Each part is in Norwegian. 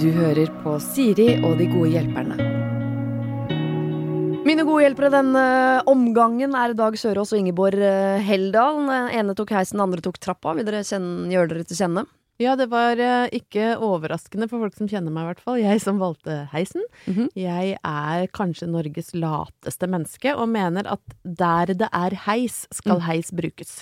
Du hører på Siri og de gode hjelperne. Mine gode hjelpere denne omgangen er Dag Sørås og Ingeborg eh, Heldal. Den ene tok heisen, den andre tok trappa. Vil dere kjenne, gjøre dere til kjenne? Ja, det var eh, ikke overraskende for folk som kjenner meg, i hvert fall. Jeg som valgte heisen. Mhm. Jeg er kanskje Norges lateste menneske, og mener at der det er heis, skal Mm. heis brukes.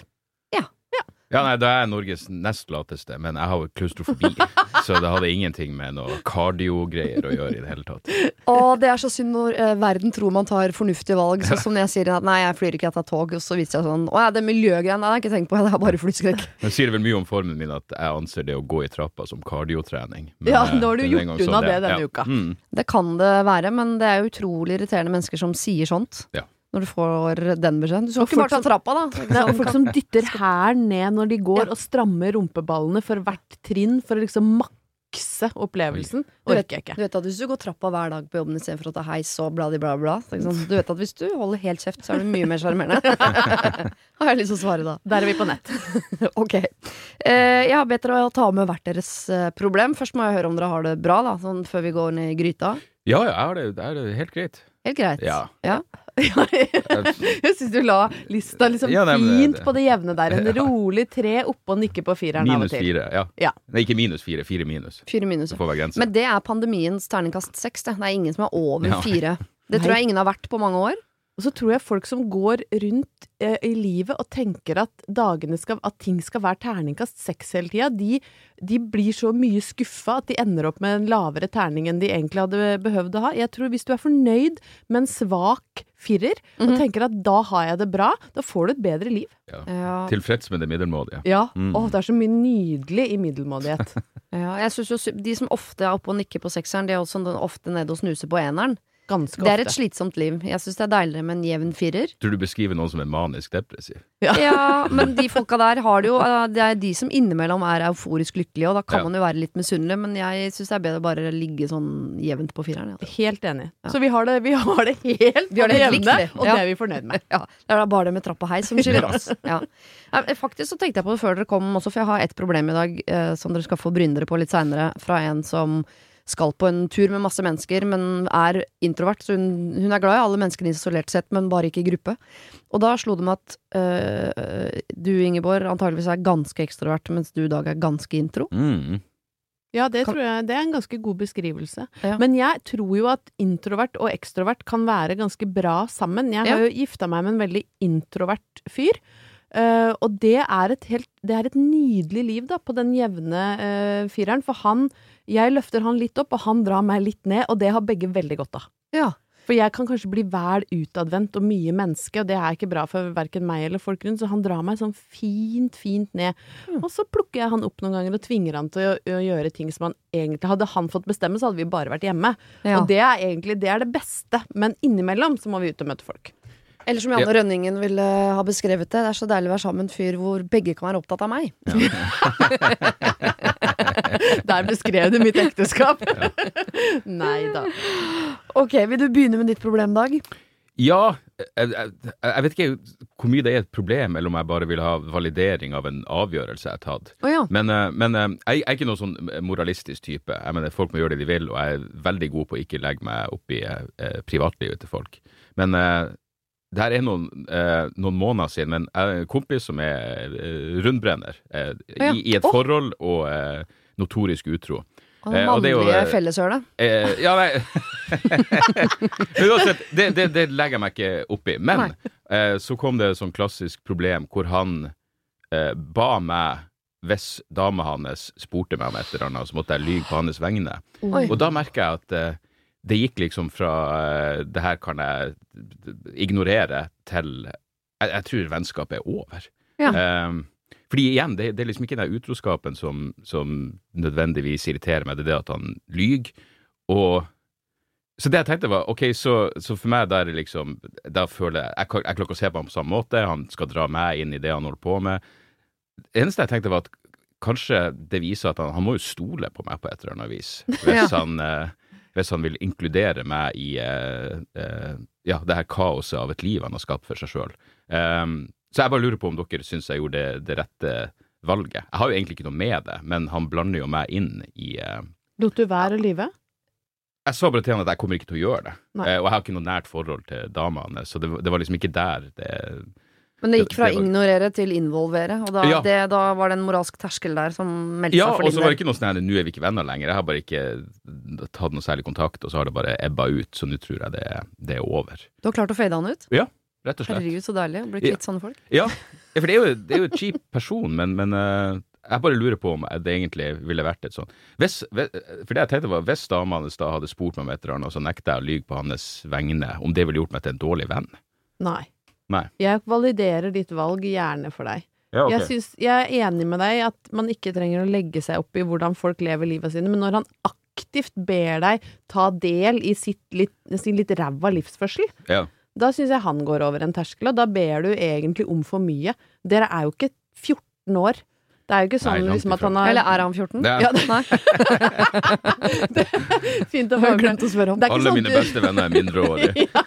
Ja, nei, da er jeg Norges nest lateste, men jeg har jo klaustrofobi, så det hadde ingenting med noe cardio-greier å gjøre i det hele tatt. Å, det er så synd når eh, verden tror man tar fornuftige valg. Sånn som når jeg sier at nei, jeg flyr ikke, jeg tar tog, og så viser jeg sånn Å ja, det miljøgreiene, har jeg ikke tenkt på, det er bare flyskrekk. Det sier vel mye om formen min at jeg anser det å gå i trappa som kardiotrening. Men, Ja, eh, nå har du gjort unna det, det denne Ja. uka. Mm. Det kan det være, men det er utrolig irriterende mennesker som sier sånt. Ja. Når du får den beskjeden. Du skal ikke folk bare ta trappa, da. Nei, og folk som dytter hælen ned når de går, Ja. og strammer rumpeballene for hvert trinn for å liksom makse opplevelsen, Du vet, orker jeg ikke. du vet at hvis du går trappa hver dag på jobben istedenfor å ta heis og bla, bla, bla, så? Du vet at hvis du holder helt kjeft, så er du mye mer sjarmerende. Har jeg lyst til å svare da. Der er vi på nett. Ok. Eh, jeg har bedt dere å ta med hvert deres eh, problem. Først må jeg høre om dere har det bra, da, sånn før vi går ned i gryta. Ja, ja, jeg har det, det er helt greit. Helt greit. Ja. jeg syns du la lista liksom Ja, nei, men fint det- på det jevne der. En Ja. rolig tre oppå og nikke på fireren av og Minus fire, ja. Ja. Nei, ikke minus fire, fire minus. Fire minus. Det. Men det er pandemiens terningkast seks, det. Det er ingen som er over Ja. fire. Det tror jeg ingen har vært på mange år. Og så tror jeg folk som går rundt eh, i livet og tenker at, skal, at ting skal være terningkast seks hele tida, de, de blir så mye skuffa at de ender opp med en lavere terning enn de egentlig hadde behøvd å ha. Jeg tror hvis du er fornøyd med en svak firer, og Mhm. tenker at da har jeg det bra, da får du et bedre liv. Ja, Tilfreds med det middelmådige. Ja. Mm. Åh, det er så mye nydelig i middelmådighet. ja, jeg synes jo De som ofte er oppe og nikker på sekseren, de er også ofte nede og snuser på eneren. Ganske Det er et slitsomt liv. Jeg syns det er deiligere med en jevn firer. Tror du beskriver noen som er manisk depressiv? Ja, men de folka der har det jo eh, Det er de som innimellom er euforisk lykkelige, og da kan Ja. man jo være litt misunnelig, men jeg syns det er bedre å bare ligge sånn jevnt på fireren. Ja. Helt enig. Ja. Så vi har det, vi har det helt Vi har det helt jevne, og Ja. det er vi fornøyd med. Ja, det er da bare det med trapp og heis som skiller oss. Ja. Faktisk så tenkte jeg på det før dere kom også, for jeg har et problem i dag eh, som dere skal få bryne dere på litt seinere, fra en som skal på en tur med masse mennesker, men er introvert. Så hun, hun er glad i alle menneskene isolert sett, men bare ikke i gruppe. Og da slo det meg at øh, du, Ingeborg, antageligvis er ganske ekstrovert, mens du, Dag, er ganske intro. Mm. Ja, det tror jeg det er en ganske god beskrivelse. Ja. Men jeg tror jo at introvert og ekstrovert kan være ganske bra sammen. Jeg har Ja. jo gifta meg med en veldig introvert fyr. Uh, og det er et helt Det er et nydelig liv, da, på den jevne uh, fireren. For han Jeg løfter han litt opp, og han drar meg litt ned, og det har begge veldig godt av. Ja. For jeg kan kanskje bli vel utadvendt og mye menneske, og det er ikke bra for verken meg eller folk rundt, så han drar meg sånn fint, fint ned. Mm. Og så plukker jeg han opp noen ganger og tvinger han til å, å gjøre ting som han egentlig Hadde han fått bestemme, så hadde vi bare vært hjemme. Ja. Og det er egentlig det er det beste, men innimellom så må vi ut og møte folk. Eller som Janne Rønningen ville ha beskrevet det, det er så deilig å være sammen med en fyr hvor begge kan være opptatt av meg. Der beskrev du mitt ekteskap. Nei da. Ok, vil du begynne med ditt problem, Dag? Ja, jeg, jeg, jeg vet ikke hvor mye det er et problem, eller om jeg bare vil ha validering av en avgjørelse jeg har tatt. Oh, ja. Men, eh, men eh, jeg, jeg er ikke noen sånn moralistisk type. Jeg mener, Folk må gjøre det de vil, og jeg er veldig god på å ikke legge meg opp i eh, privatlivet til folk. Men eh, det her er noen, eh, noen måneder siden, men jeg har en kompis som er eh, rundbrenner eh, Ja. i, i et oh. forhold og eh, notorisk utro. Og Eh, og er jo, mannlige eh, felleshølet. Ja, nei Men Uansett, det, det, det legger jeg meg ikke opp i. Men så kom det et sånn klassisk problem hvor han ba meg hvis dama hans spurte meg om et eller annet, så måtte jeg lyge på hans vegne. Oi. Og da merker jeg at det gikk liksom fra eh, det her kan jeg ignorere, til jeg, jeg tror vennskapet er over. Ja. Um, fordi igjen, det, det er liksom ikke den utroskapen som, som nødvendigvis irriterer meg, det er det at han lyger. Og så det jeg tenkte var, ok, så, så for meg er det liksom, da føler jeg, jeg, jeg klarer ikke å se på ham på samme måte, han skal dra meg inn i det han holder på med. Det eneste jeg tenkte var at kanskje det viser at han, han må jo stole på meg på et eller annet vis. Hvis, Ja. han, eh, hvis han vil inkludere meg i eh, eh, ja, det her kaoset av et liv han har skapt for seg sjøl. så jeg bare lurer på om dere syns jeg gjorde det, det rette valget. Jeg har jo egentlig ikke noe med det, men han blander jo meg inn i uh, Lot du være å lyve? Jeg sa bare til han at jeg kommer ikke til å gjøre det. Nei. Og jeg har ikke noe nært forhold til dama hans, så det, det var liksom ikke der det Men det gikk fra Det- var- ignorere til involvere, og da, Ja. det, da var det en moralsk terskel der som meldte Ja, seg for din del. Ja, og så var det ikke noe sånn at nå er vi ikke venner lenger. Jeg har bare ikke tatt noe særlig kontakt, og så har det bare ebba ut, så nå tror jeg det, det er over. Du har klart å fade han ut? Ja, Rett og slett. Herregud, så deilig å bli Ja. kvitt sånne folk. Ja, ja, for det er jo, det er jo et kjip person, men, men eh, jeg bare lurer på om det egentlig ville vært et sånn hvis, hvis, For det jeg tenkte var, hvis dama hans da hadde spurt meg om et eller annet, og så nekta jeg å lyge på hans vegne, om det ville gjort meg til en dårlig venn? Nei. Nei. Jeg validerer ditt valg gjerne for deg. Ja, Jeg, synes, jeg er enig med deg at man ikke trenger å legge seg opp i hvordan folk lever livet sine, men når han aktivt ber deg ta del i sitt litt, sin litt ræva livsførsel, Ja. da syns jeg han går over en terskel, og da ber du egentlig om for mye. Dere er jo ikke 14 år. Det er jo ikke sånn Nei, liksom at han har Eller er han 14? Ja. Ja, Nei, Fint å få glemt å spørre om. Det er ikke Alle sånn mine beste venner er mindreårige. Ja,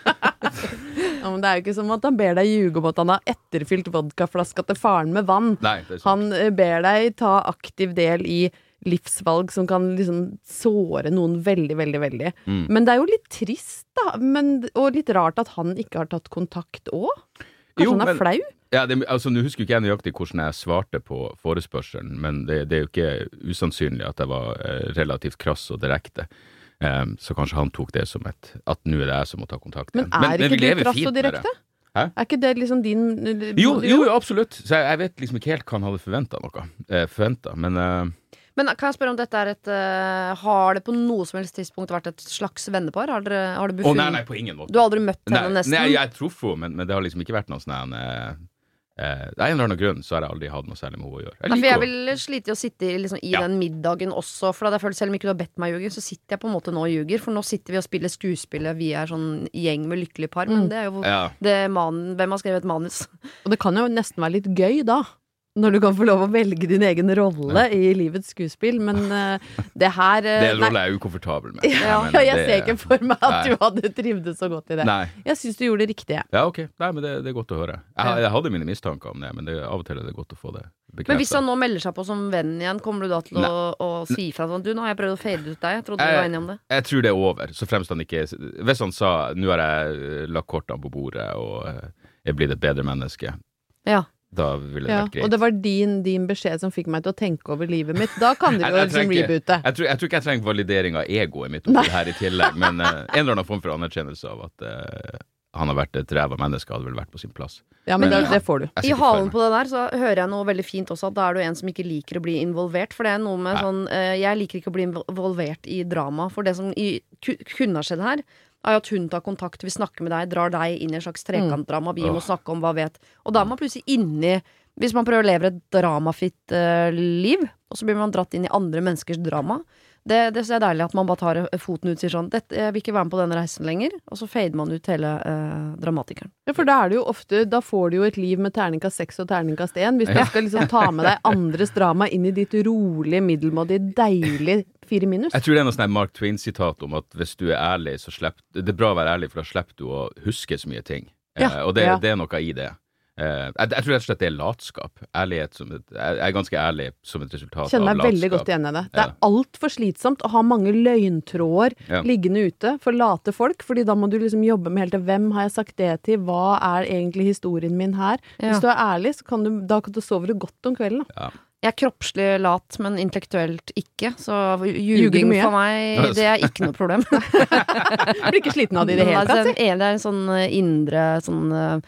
men det er jo ikke som at han ber deg ljuge om at han har etterfylt vodkaflaska til faren med vann. Nei. Han eh, ber deg ta aktiv del i livsvalg som kan liksom såre noen veldig, veldig, veldig. Mm. Men det er jo litt trist, da. Men, og litt rart at han ikke har tatt kontakt òg. Kanskje Jo, han er men- flau? Ja, det, altså, Nå husker ikke jeg nøyaktig hvordan jeg svarte på forespørselen, men det, det er jo ikke usannsynlig at jeg var eh, relativt krass og direkte. Em, så kanskje han tok det som et At nå er det jeg som må ta kontakt Men er men, ikke du lever krass og direkte? Hæ? Er ikke det liksom din Jo, jo, absolutt. Så jeg, jeg vet liksom ikke helt hva han hadde forventa noe. Eh, forventet, men eh, Men kan jeg spørre om dette er et uh, Har det på noe som helst tidspunkt vært et slags vennepar? Har, dere, har du Å befunnet nei, nei, på ingen måte. Du har aldri møtt Nei, henne nesten? nei, jeg truffet henne, men, men det har liksom ikke vært noe sånn eh, Av en eller annen grunn så har jeg aldri hatt noe særlig med henne å gjøre. Nei, for liker jeg vil slite i å sitte liksom, i Ja. den middagen også. For da jeg følt Selv om ikke du har bedt meg ljuge, så sitter jeg på en måte nå og ljuger. For nå sitter vi og spiller skuespillet, vi er sånn gjeng med lykkelige par. Men Mm. det er jo ja. det man, Hvem har skrevet manus? Og det kan jo nesten være litt gøy, da. Når du kan få lov å velge din egen rolle i livets skuespill. Men uh, det her uh, Det er en nei. rolle jeg er ukomfortabel med. Ja, men jeg det- ser ikke for meg at Nei. du hadde trivdes så godt i det. Nei. Jeg syns du gjorde det riktige. Ja, ok. Nei, men det, det er godt å høre. Jeg, jeg hadde mine mistanker om det, men det, av og til er det godt å få det bekreftet. Men hvis han nå melder seg på som venn igjen, kommer du da til å, å si fra sånn Du, nå har jeg prøvd å fade ut deg. Jeg trodde Eh, var enig om det. Jeg tror det er over, så fremst han ikke Hvis han sa 'nå har jeg eh, lagt kortene på bordet og jeg er blitt et bedre menneske', Ja. Da ville det Ja, vært greit. og det var din, din beskjed som fikk meg til å tenke over livet mitt. Da kan dere jo liksom reboote. Jeg tror, jeg tror ikke jeg trenger validering av egoet mitt oppi her i tillegg, men uh, en eller annen form for anerkjennelse av at uh, han har vært et ræva menneske, hadde vel vært på sin plass. Ja, men Men det, det får du. I halen på det der så hører jeg noe veldig fint også, at da er du en som ikke liker å bli involvert. For det er noe med Nei. sånn eh, Jeg liker ikke å bli involvert i drama. For det som i, kunne ha skjedd her, er jo at hun tar kontakt, vil snakke med deg, drar deg inn i en slags trekantdrama. Vi må snakke om hva vet. Og da er man plutselig inni Hvis man prøver å leve et dramafritt eh, liv, og så blir man dratt inn i andre menneskers drama. Det, det så er deilig at man bare tar foten ut og sier sånn Dette, 'Jeg vil ikke være med på denne reisen lenger', og så fader man ut hele eh, dramatikeren. Ja, for da er det jo ofte Da får du jo et liv med terningkast seks og terningkast én. Hvis du Ja. skal liksom ta med deg andres drama inn i ditt rolige, middelmådige, deilige fire minus. Jeg tror det er noe sånn Mark Twain-sitat om at hvis du er ærlig, så slipper Det er bra å være ærlig, for da slipper du å huske så mye ting. Ja, Eh, og det, ja. det er noe i det. Eh, jeg, jeg tror rett og slett det er latskap. Ærlighet som et, jeg er ganske ærlig som et resultat Kjenner meg veldig godt igjen i det. Det Ja. er altfor slitsomt å ha mange løgntråder Ja. liggende ute for late folk, fordi da må du liksom jobbe med helt til hvem har jeg sagt det til, hva er egentlig historien min her? Ja. Hvis du er ærlig, så kan du, da kan du sove godt om kvelden. Da. Jeg er kroppslig lat, men intellektuelt ikke. Så ljuging for meg, det er ikke noe problem. Blir ikke sliten av det i det hele Altså, tatt. en- det er en sånn eh, indre sånn eh,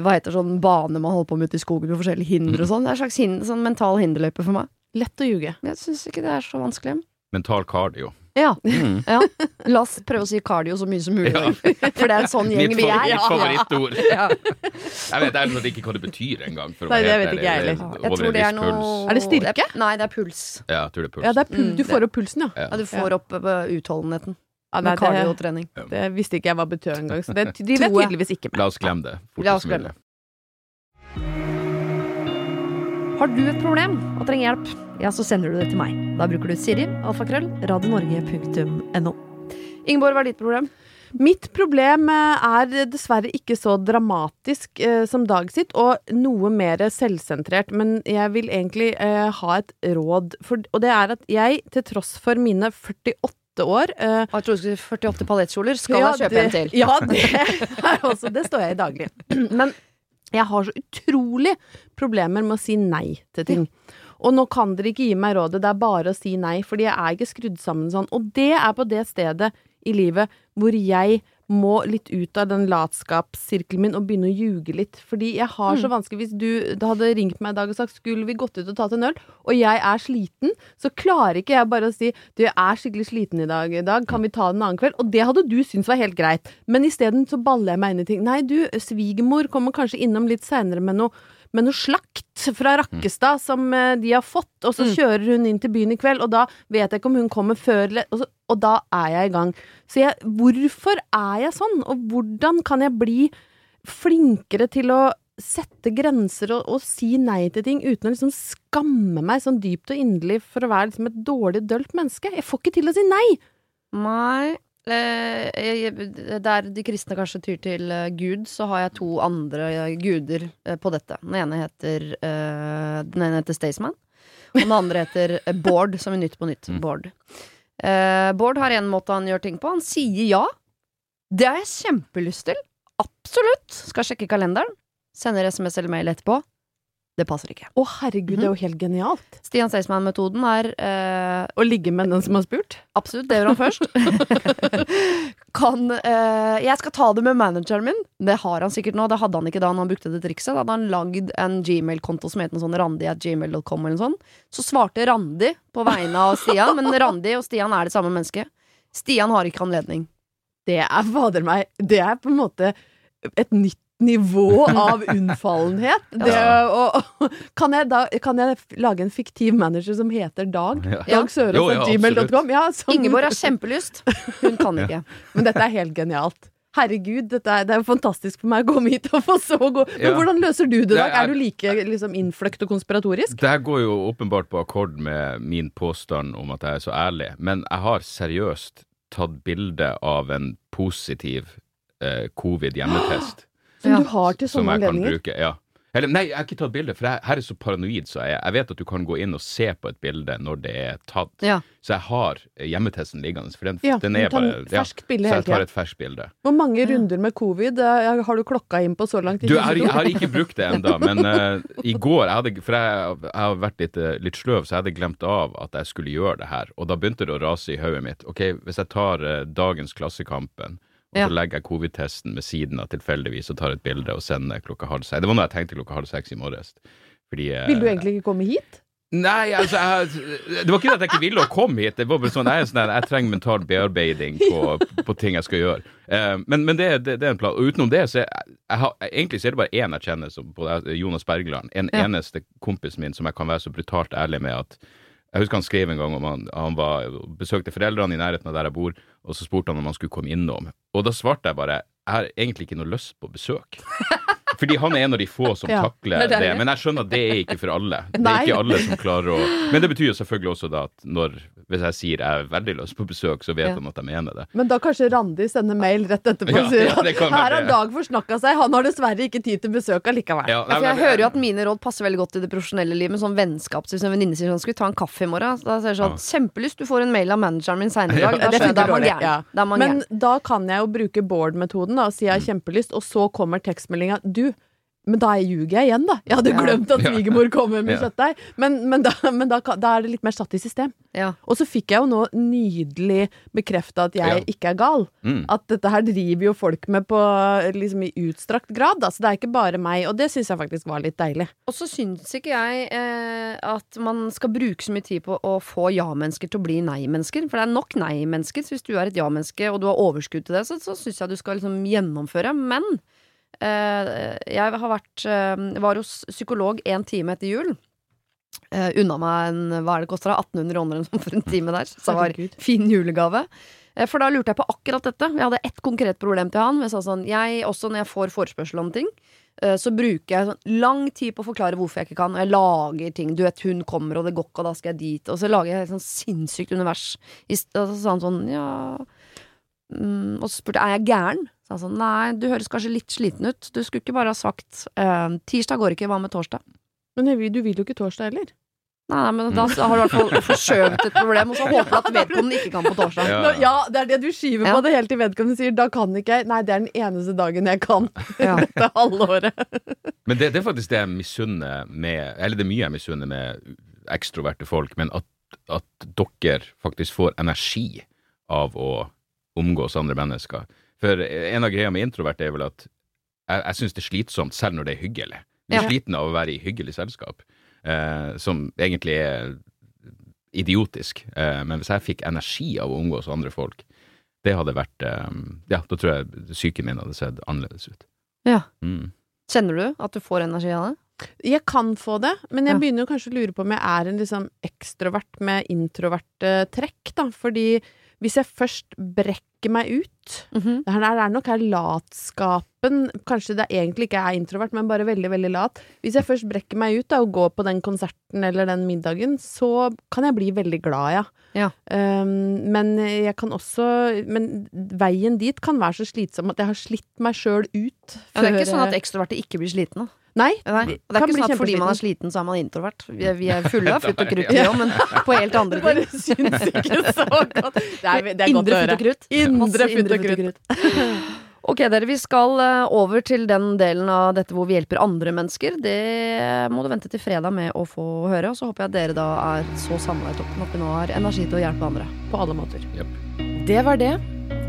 Hva heter sånn bane man holder på med ute i skogen med forskjellige hinder og sånn. Det er en slags hinder, sånn mental hinderløype for meg. Lett å ljuge. Jeg syns ikke det er så vanskelig. Mental cardio. Ja, Mm. ja. La oss prøve å si cardio så mye som mulig. Ja. For det er en sånn gjeng vi er. mitt favorittord. Ja. Jeg vet ærlig talt ikke hva det betyr engang. Nei, det vet ikke jeg heller. Jeg tror det er noe puls. Er det styrke? Nei, det er puls. Ja, jeg tror det er puls. Ja, det er pul Mm, du får opp pulsen, ja. Ja. Ja, du får opp eh, utholdenheten ja med nei, det, kardiotrening. det visste ikke jeg hva betød engang, så det de vet tydeligvis ikke med. La oss glemme det. La fortest oss glemme mulig. Har du et problem og trenger hjelp, ja, så sender du det til meg. Da bruker du Siri, alfakrøll, radionorge.no. Ingeborg, hva er ditt problem? Mitt problem eh, er dessverre ikke så dramatisk eh, som Dag sitt, og noe mer selvsentrert. Men jeg vil egentlig eh, ha et råd, for, og det er at jeg, til tross for mine 48 år eh, jeg tror du skulle si 48 paljettkjoler. Skal ja, jeg kjøpe det, en til? Ja, det også Det står jeg i daglig. Men jeg har så utrolig problemer med å si nei til ting. Og nå kan dere ikke gi meg rådet, det er bare å si nei, fordi jeg er ikke skrudd sammen sånn. Og det er på det stedet i livet hvor jeg må litt ut av den latskapssirkelen min og begynne å ljuge litt. Fordi jeg har så vanskelig Hvis du hadde ringt meg i dag og sagt skulle vi gått ut og tatt en øl, og jeg er sliten, så klarer ikke jeg bare å si du, jeg er skikkelig sliten i dag, i dag, kan vi ta det en annen kveld? Og det hadde du syntes var helt greit. Men isteden så baller jeg meg inn i ting. Nei, du, svigermor kommer kanskje innom litt seinere med noe med noe slakt fra Rakkestad som eh, de har fått, og så kjører hun inn til byen i kveld, og da vet jeg ikke om hun kommer før eller og, og da er jeg i gang. Så jeg, hvorfor er jeg sånn, og hvordan kan jeg bli flinkere til å sette grenser og, og si nei til ting uten å liksom skamme meg sånn dypt og inderlig for å være liksom et dårlig, dølt menneske? Jeg får ikke til å si nei! Nei. Eh, der de kristne kanskje tyr til eh, Gud, så har jeg to andre guder eh, på dette. Den ene heter Den ene heter Staysman, og den andre heter Bård, som i Nytt på Nytt. Mm. Bård. Bård har en måte han gjør ting på. Han sier ja. Det har jeg kjempelyst til. Absolutt. Skal sjekke kalenderen. Sender SMS eller mail etterpå. Det passer ikke. Å herregud, det er jo helt genialt. Stian Staysman-metoden er eh, Å ligge med den som har spurt. Absolutt, det gjør han først. kan eh, Jeg skal ta det med manageren min. Det har han sikkert nå. Det hadde han ikke da han brukte det trikset. Da hadde han lagd en Gmail-konto som het noe sånn randi.gmail.com eller noe sånt. Så svarte Randi på vegne av Stian, men Randi og Stian er det samme mennesket. Stian har ikke anledning. Det er fader meg Det er på en måte et nytt nivå av unnfallenhet. Det, og, og, kan, jeg da, kan jeg lage en fiktiv manager som heter Dag? Ja. Ja. Dag Sørås Jo, ja, gmail.com? Ja, som- Ingeborg har kjempelyst. Hun kan ikke. Men dette er helt genialt. Herregud, dette er, det er jo fantastisk for meg å komme hit og få så god Men Ja. hvordan løser du det, Det Dag? er- Er du like liksom, innfløkt og konspiratorisk? Det her går jo åpenbart på akkord med min påstand om at jeg er så ærlig, men jeg har seriøst tatt bilde av en positiv eh, covid-hjemmetest. Som Ja. du har til sånne anledninger? bruke. Ja. Eller nei, jeg har ikke tatt bilde, for jeg, her er så paranoid så jeg. Jeg vet at du kan gå inn og se på et bilde når det er tatt. Ja. Så jeg har eh, hjemmetesten liggende, for den, Ja, den er bare ja, Så jeg tar et ferskt bilde. Hvor mange runder med covid eh, har du klokka inn på så langt? Du, jeg har, 2022? jeg har ikke brukt det enda, men uh, i går jeg hadde, For jeg, jeg har vært litt, litt sløv, så jeg hadde glemt av at jeg skulle gjøre det her. Og da begynte det å rase i hodet mitt. Ok, hvis jeg tar uh, dagens Klassekampen, og Ja. så legger jeg covid-testen ved siden av tilfeldigvis og tar et bilde og sender klokka halv seks. Det var noe jeg tenkte klokka halv seks i morges. Fordi eh, Vil du egentlig ikke komme hit? Nei, altså jeg, Det var ikke at jeg ikke ville å komme hit. Det var bare sånn, Jeg, sånn, jeg trenger mental bearbeiding på, på ting jeg skal gjøre. Eh, men men det, det, det er en plan. Og utenom det, så jeg, jeg har, egentlig så er det bare én jeg kjenner, som, Jonas Bergland. En Ja. eneste kompisen min som jeg kan være så brutalt ærlig med at Jeg husker han skrev en gang om han, han var, besøkte foreldrene i nærheten av der jeg bor, og så spurte han om han skulle komme innom. Og da svarte jeg bare jeg har egentlig ikke noe lyst på besøk. Fordi han er en av de få som Ja, takler det det. Men jeg skjønner at det er ikke for alle. Det er ikke alle som klarer å Men det betyr jo selvfølgelig også da at når Hvis jeg sier jeg er veldig lyst på besøk, så vet Ja. han at jeg mener det. Men da kanskje Randi sender mail rett etterpå Ja, og sier at her har. Dag forsnakka seg, han har dessverre ikke tid til besøk allikevel. Ja, Ja, for jeg hører jo at mine råd passer veldig godt i det profesjonelle livet. Med sånn vennskap. Så Hvis en venninne sier sånn 'skal vi ta en kaffe i morgen', da sier jeg sånn 'kjempelyst, du får en mail av manageren min seinere i dag'. Da det skjønner jeg, da er man gæren. ja. Da er man Men da kan jeg jo bruke Bård-metoden da, og si jeg har kjempelyst, og så kommer tekstmeldinga 'du'. Men da ljuger jeg igjen, da. Jeg hadde glemt at svigermor kommer med kjøttdeig. Men, men, da, men da, da er det litt mer satt i system. Ja. Og så fikk jeg jo nå nydelig bekrefta at jeg Ja. ikke er gal. Mm. At dette her driver jo folk med på liksom i utstrakt grad. Da. Så det er ikke bare meg, og det syns jeg faktisk var litt deilig. Og så syns ikke jeg eh, at man skal bruke så mye tid på å få ja-mennesker til å bli nei-mennesker. For det er nok nei-mennesker. Så hvis du er et ja-menneske og du har overskudd til det, så, så syns jeg du skal liksom gjennomføre. Men jeg har vært eh, var hos psykolog en time etter jul. Uh, unna meg en hva er det koster, 1800 kroner eller for en time der. Så det var fin julegave. Eh, For da lurte jeg på akkurat dette. Jeg hadde ett konkret problem til han. Jeg sa sånn, jeg, også når jeg får forespørsel om ting, eh, så bruker jeg sånn lang tid på å forklare hvorfor jeg ikke kan. Og jeg lager ting. Du vet, hun kommer, og det går ikke, og da skal jeg dit. Og så lager jeg et sånn sinnssykt univers. Og så sa han sånn, ja mm, og så spurte jeg er jeg gæren. Så han sa nei, du høres kanskje litt sliten ut. Du skulle ikke bare ha sagt eh, tirsdag går ikke, hva med torsdag? Men du vil jo ikke torsdag heller. Nei, nei, men da har du i hvert fall forskjøvet et problem, og så håper du at vedkommende ikke kan på torsdag. Ja. Ja, det er det du skyver Ja. på det helt til vedkommende sier da kan ikke jeg. Nei, det er den eneste dagen jeg kan. Ja. Dette halvåret. Men det, det er faktisk det jeg misunner med Eller det er mye jeg misunner med ekstroverte folk, men at, at dere faktisk får energi av å omgås andre mennesker. For en av greia med introvert er vel at jeg, jeg syns det er slitsomt selv når det er hyggelig. Jeg er Ja. sliten av å være i hyggelig selskap, eh, som egentlig er idiotisk. Eh, men hvis jeg fikk energi av å omgås andre folk, det hadde vært eh, Ja, da tror jeg psyken min hadde sett annerledes ut. Ja. Mm. Kjenner du at du får energi av det? Jeg kan få det, men jeg Ja. begynner kanskje å lure på om jeg er en liksom ekstrovert med introverte trekk, da. Fordi hvis jeg først brekker meg ut Mhm. Det her er nok her latskapen Kanskje det egentlig ikke er introvert, men bare veldig, veldig lat. Hvis jeg først brekker meg ut da, og går på den konserten eller den middagen, så kan jeg bli veldig glad, ja. Ja. Um, men jeg kan også Men veien dit kan være så slitsom at jeg har slitt meg sjøl ut. Ja, det er ikke sånn at ekstroverte ikke blir slitne. Nei. Nei, det er Kan ikke sånn at fordi man er sliten, så er man introvert. Vi er, vi er fulle av futt og krutt, vi òg, men på helt andre ting. Bare syns ikke så godt. Det er, det er godt Indre å og høre. Indre futt og krutt. Ok, dere, vi skal eh, over til den delen av dette hvor vi hjelper andre mennesker. Det må du vente til fredag med å få høre, og så håper jeg at dere da er så samla i toppen at vi nå har energi til å hjelpe andre. På alle måter. Det var det.